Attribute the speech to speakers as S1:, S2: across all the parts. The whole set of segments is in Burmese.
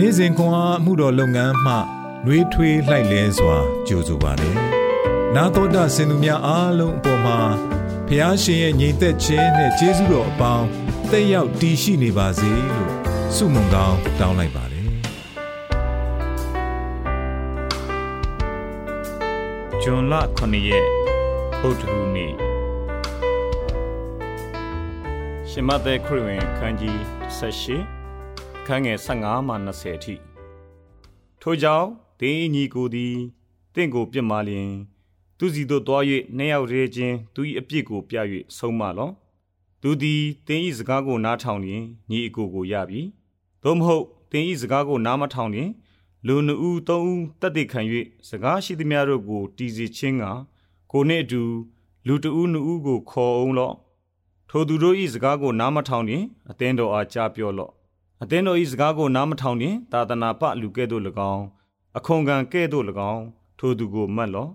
S1: နေ့စဉ်ခွန်အားမှုတော်လုပ်ငန်းမှနှွေးထွေးလှိုက်လဲစွာကြိုဆိုပါတယ်။နာတော်တာစင်သူများအားလုံးအပေါ်မှာဖះရှင်ရဲ့ညီသက်ခြင်းနဲ့ကျေးဇူးတော်အပေါင်းတက်ရောက်တည်ရှိနေပါစေလို့ဆုမွန်ကောင်းတောင်းလိုက်ပါတယ်။
S2: ဂျွန်လ9ရက်ဗုဒ္ဓဟူးနေ့ရှင်မသက်ခရစ်ဝင်ခန်းကြီး18 ခန်းငယ်15မှ20အထိထို့ကြောင့်တင်းညီကိုသည်တင့်ကိုပြစ်မှားလျင် သူစီတို့တွား၍နှစ်ယောက်ရဲချင်းသူ၏အပြစ်ကိုပြ၍ဆုံးမလောသူသည်တင်း၏စကားကိုနားထောင်လျင်ညီအကိုကိုရပြီသို့မဟုတ်တင်း၏စကားကိုနားမထောင်လျင်လူနှစ်ဦးသုံးဦးတတ်သိခံ၍စကားရှိသမျှတို့ကိုတီစီချင်းကကိုနှင့်အတူလူတဦးနှစ်ဦးကိုခေါ်အောင်လော့ထိုသူတို့၏စကားကိုနားမထောင်ရင်အသင်းတော်အားကြားပြောလော့ အသင်းတော်၏စကားကိုနားမထောင်ရင်သာသနာပလူကဲ့သို့၎င်းအခွန်ခံကဲ့သို့၎င်းထိုသူကိုမှတ်လော့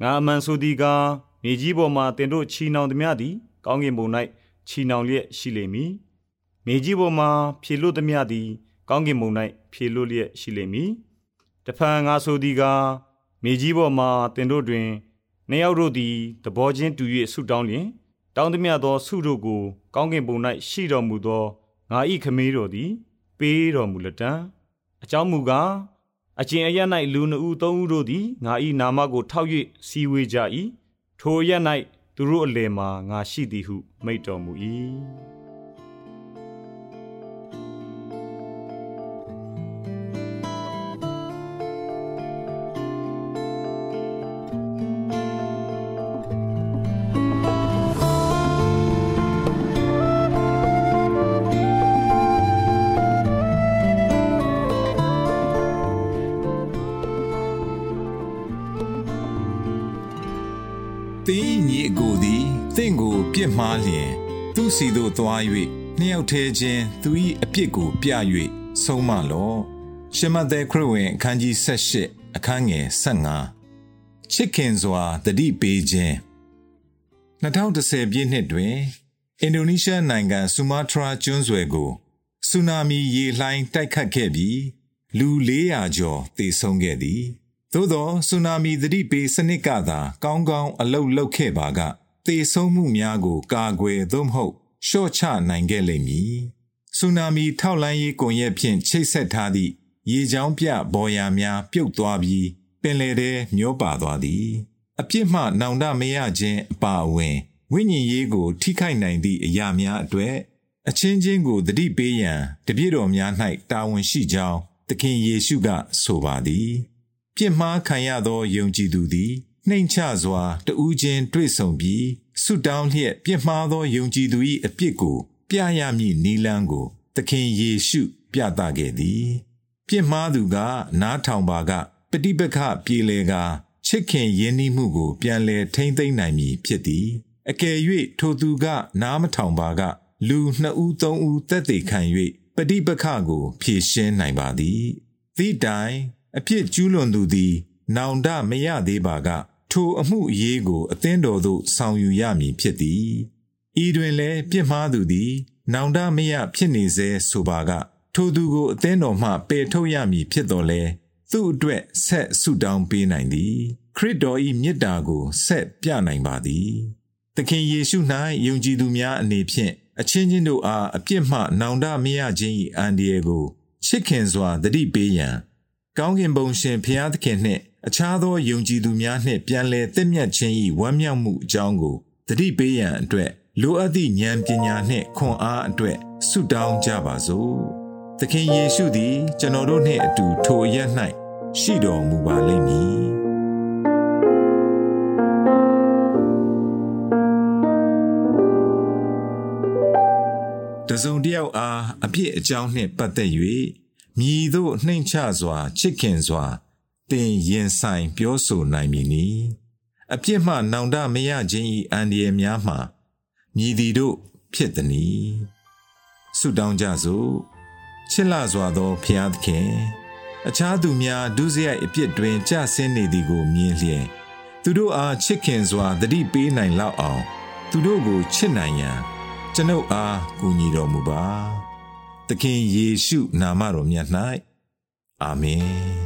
S2: ငါအမှန်ဆိုသည်ကားမြေကြီးပေါ်မှတင်တို့ချီနှောင်သည်များသည်ကောင်းကင်ဘုံ၌ချီနှောင်လျက်ရှိလိမ့်မည်မြေကြီးပေါ်မှဖြေလွတ်သည်များသည်ကောင်းကင်ဘုံ၌ဖြေလွတ်လျက်ရှိလိမ့်မည်တဖန်ငါဆိုသည်ကားမြေကြီးပေါ်မှတင်တို့တွင်နှစ်ယောက်တို့သည်သဘောချင်းတူ၍ဆုတောင်းလျင်တောင်းသမျှသောဆုတို့ကိုကောင်းကင်ဘုံ၌ရှိတော်မူသော ငါ၏ခမည်းတော်သည် ပေးတော်မူလက်တံအကြောင်းမူကားအကျင့်အရ၌လူနှူသုံးဦးတို့သည်ငါ၏နာမကိုထောက်၍စီဝေကြ၏ထိုရ၌သူတို့အလယ်မှာငါရှိသည်ဟုမိန့်တော်မူ၏
S1: ပြစ်မှားလျင်သူစီသို့သွား၍နှစ်ယောက်ထဲချင်းသူ၏အပြစ်ကိုပြ၍ဆုံးမလော့ရှမသက်ခရစ်ဝင်အခန်းကြီး78အခန်းငယ်15ချစ်ခင်စွာတတိပေးခြင်း2010ပြည့်နှစ်တွင်အင်ဒိုနီးရှားနိုင်ငံဆူမာတရာကျွန်းဆွယ်ကိုဆူနာမီရေလှိုင်းတိုက်ခတ်ခဲ့ပြီးလူ400ကျော်သေဆုံးခဲ့သည်သို့သောဆူနာမီသတိပေးစနစ်ကသာကောင်းကောင်းအလုတ်လုတ်ခဲ့ပါက သေဆုံးမှုများကို ကာကွယ်သို့မဟုတ်ရှော့ချနိုင်ခဲ့လိမ့်မည်။ဆူနာမီထောက်လန်းရေးကွန်ရက်ဖြင့်ချိတ်ဆက်ထားသည့်ရေချောင်းပြဘော်ယာများပြုတ်သွားပြီးပင်လယ်ထဲမျောပါသွားသည်။အပြစ်မှနောင်တမရခြင်းအပါအဝင်ဝိညာဉ်ရေးကို ထိခိုက်နိုင်သည့်အရာများအတွေ့အချင်းချင်းကိုတတိပေးရန်တပြည့်တော်များ၌တာဝန်ရှိကြောင်းသခင်ယေရှုကဆိုပါသည်။ပြစ်မှားခံရသောယုံကြည်သူသည် နှိမ်ချစွာတဦးချင်းတွေ့ဆုံပြီးဆုတောင်းလျက်ပြစ်မှားသောယုံကြည်သူ၏အပြစ်ကိုပြရမည့်နီလန်းကိုသခင်ယေရှုပြသခဲ့သည်ပြစ်မှားသူက နားထောင်ပါကပฏิပက္ခပြေလေကချစ်ခင်ယဉ်နီးမှုကို ပြန်လည်ထိမ့်သိမ့်နိုင်မည်ဖြစ်သည်အကယ်၍ထိုသူက နားမထောင်ပါက လူနှစ်ဦးသုံးဦးတက်သေးခံ၍ပฏิပက္ခကို ဖြေရှင်းနိုင်ပါသည်သည့်တိုင်အဖြစ်ကျူးလွန်သူသည် နောင်တမရသေးပါက ထိုအမှုအရေးကို အသင်းတော်သို့ဆောင်ယူရမည်ဖြစ်သည်ဤတွင်လည်းပြစ်မှားသူသည် နောင်တမရဖြစ်နေစေဆိုပါက ထိုသူကိုအသင်းတော်မှပယ်ထုတ်ရမည်ဖြစ်တော်လဲသူ့အတွက်ဆက်ဆုတောင်းပေးနိုင်သည် ခရစ်တော်၏မြတ်တာကိုဆက်ပြနိုင်ပါသည်သခင်ယေရှု၌ယုံကြည်သူများအနေဖြင့်အချင်းချင်းတို့အားအပြစ်မှနောင်တမရခြင်း၏အန္တရာယ်ကိုချစ်ခင်စွာတတိပေးရန်ကောင်းကင်ဘုံရှင်ဖျားသခင်နှင့် အခြားသောယုံကြည်သူများနှင့်ပြန်လည်သင့်မြတ်ခြင်း၏ဝမ်းမြောက်မှုအကြောင်းကိုတတိပေးရန်အတွက်လိုအပ်သည့်ဉာဏ်ပညာနှင့်ခွန်အားအတွက်ဆုတောင်းကြပါစို့။သခင်ယေရှုသည် ကျွန်တော်တို့နှင့်အတူထိုအရ၌ရှိတော်မူပါလိမ့်မည်။တစုံတယောက်အားအပြစ်အကြောင်းနှင့်ပတ်သက်၍မြည်သို့နှိမ်ချစွာချစ်ခင်စွာ တင်ရင်ဆိုင်ပြောဆိုနိုင်မည်နီအပြစ်မှနောင်တမရခြင်း၏အန္တရာယ်များမှမြည်သည်တို့ဖြစ်သည်နီဆုတောင်းကြစို့ချစ်လာစွာသောဖျားသခင်အခြားသူများဒုစရိုက်အပြစ်တွင်ကြဆင်းနေသည်ကိုမြင်လျင်သူတို့အားချစ်ခင်စွာတတိပေးနိုင်လောက်အောင် သူတို့ကိုချစ်နိုင်ရန်ကျွန်ုပ်အားကူညီတော်မူပါသခင်ယေရှုနာမတော်မြတ်၌အာမင်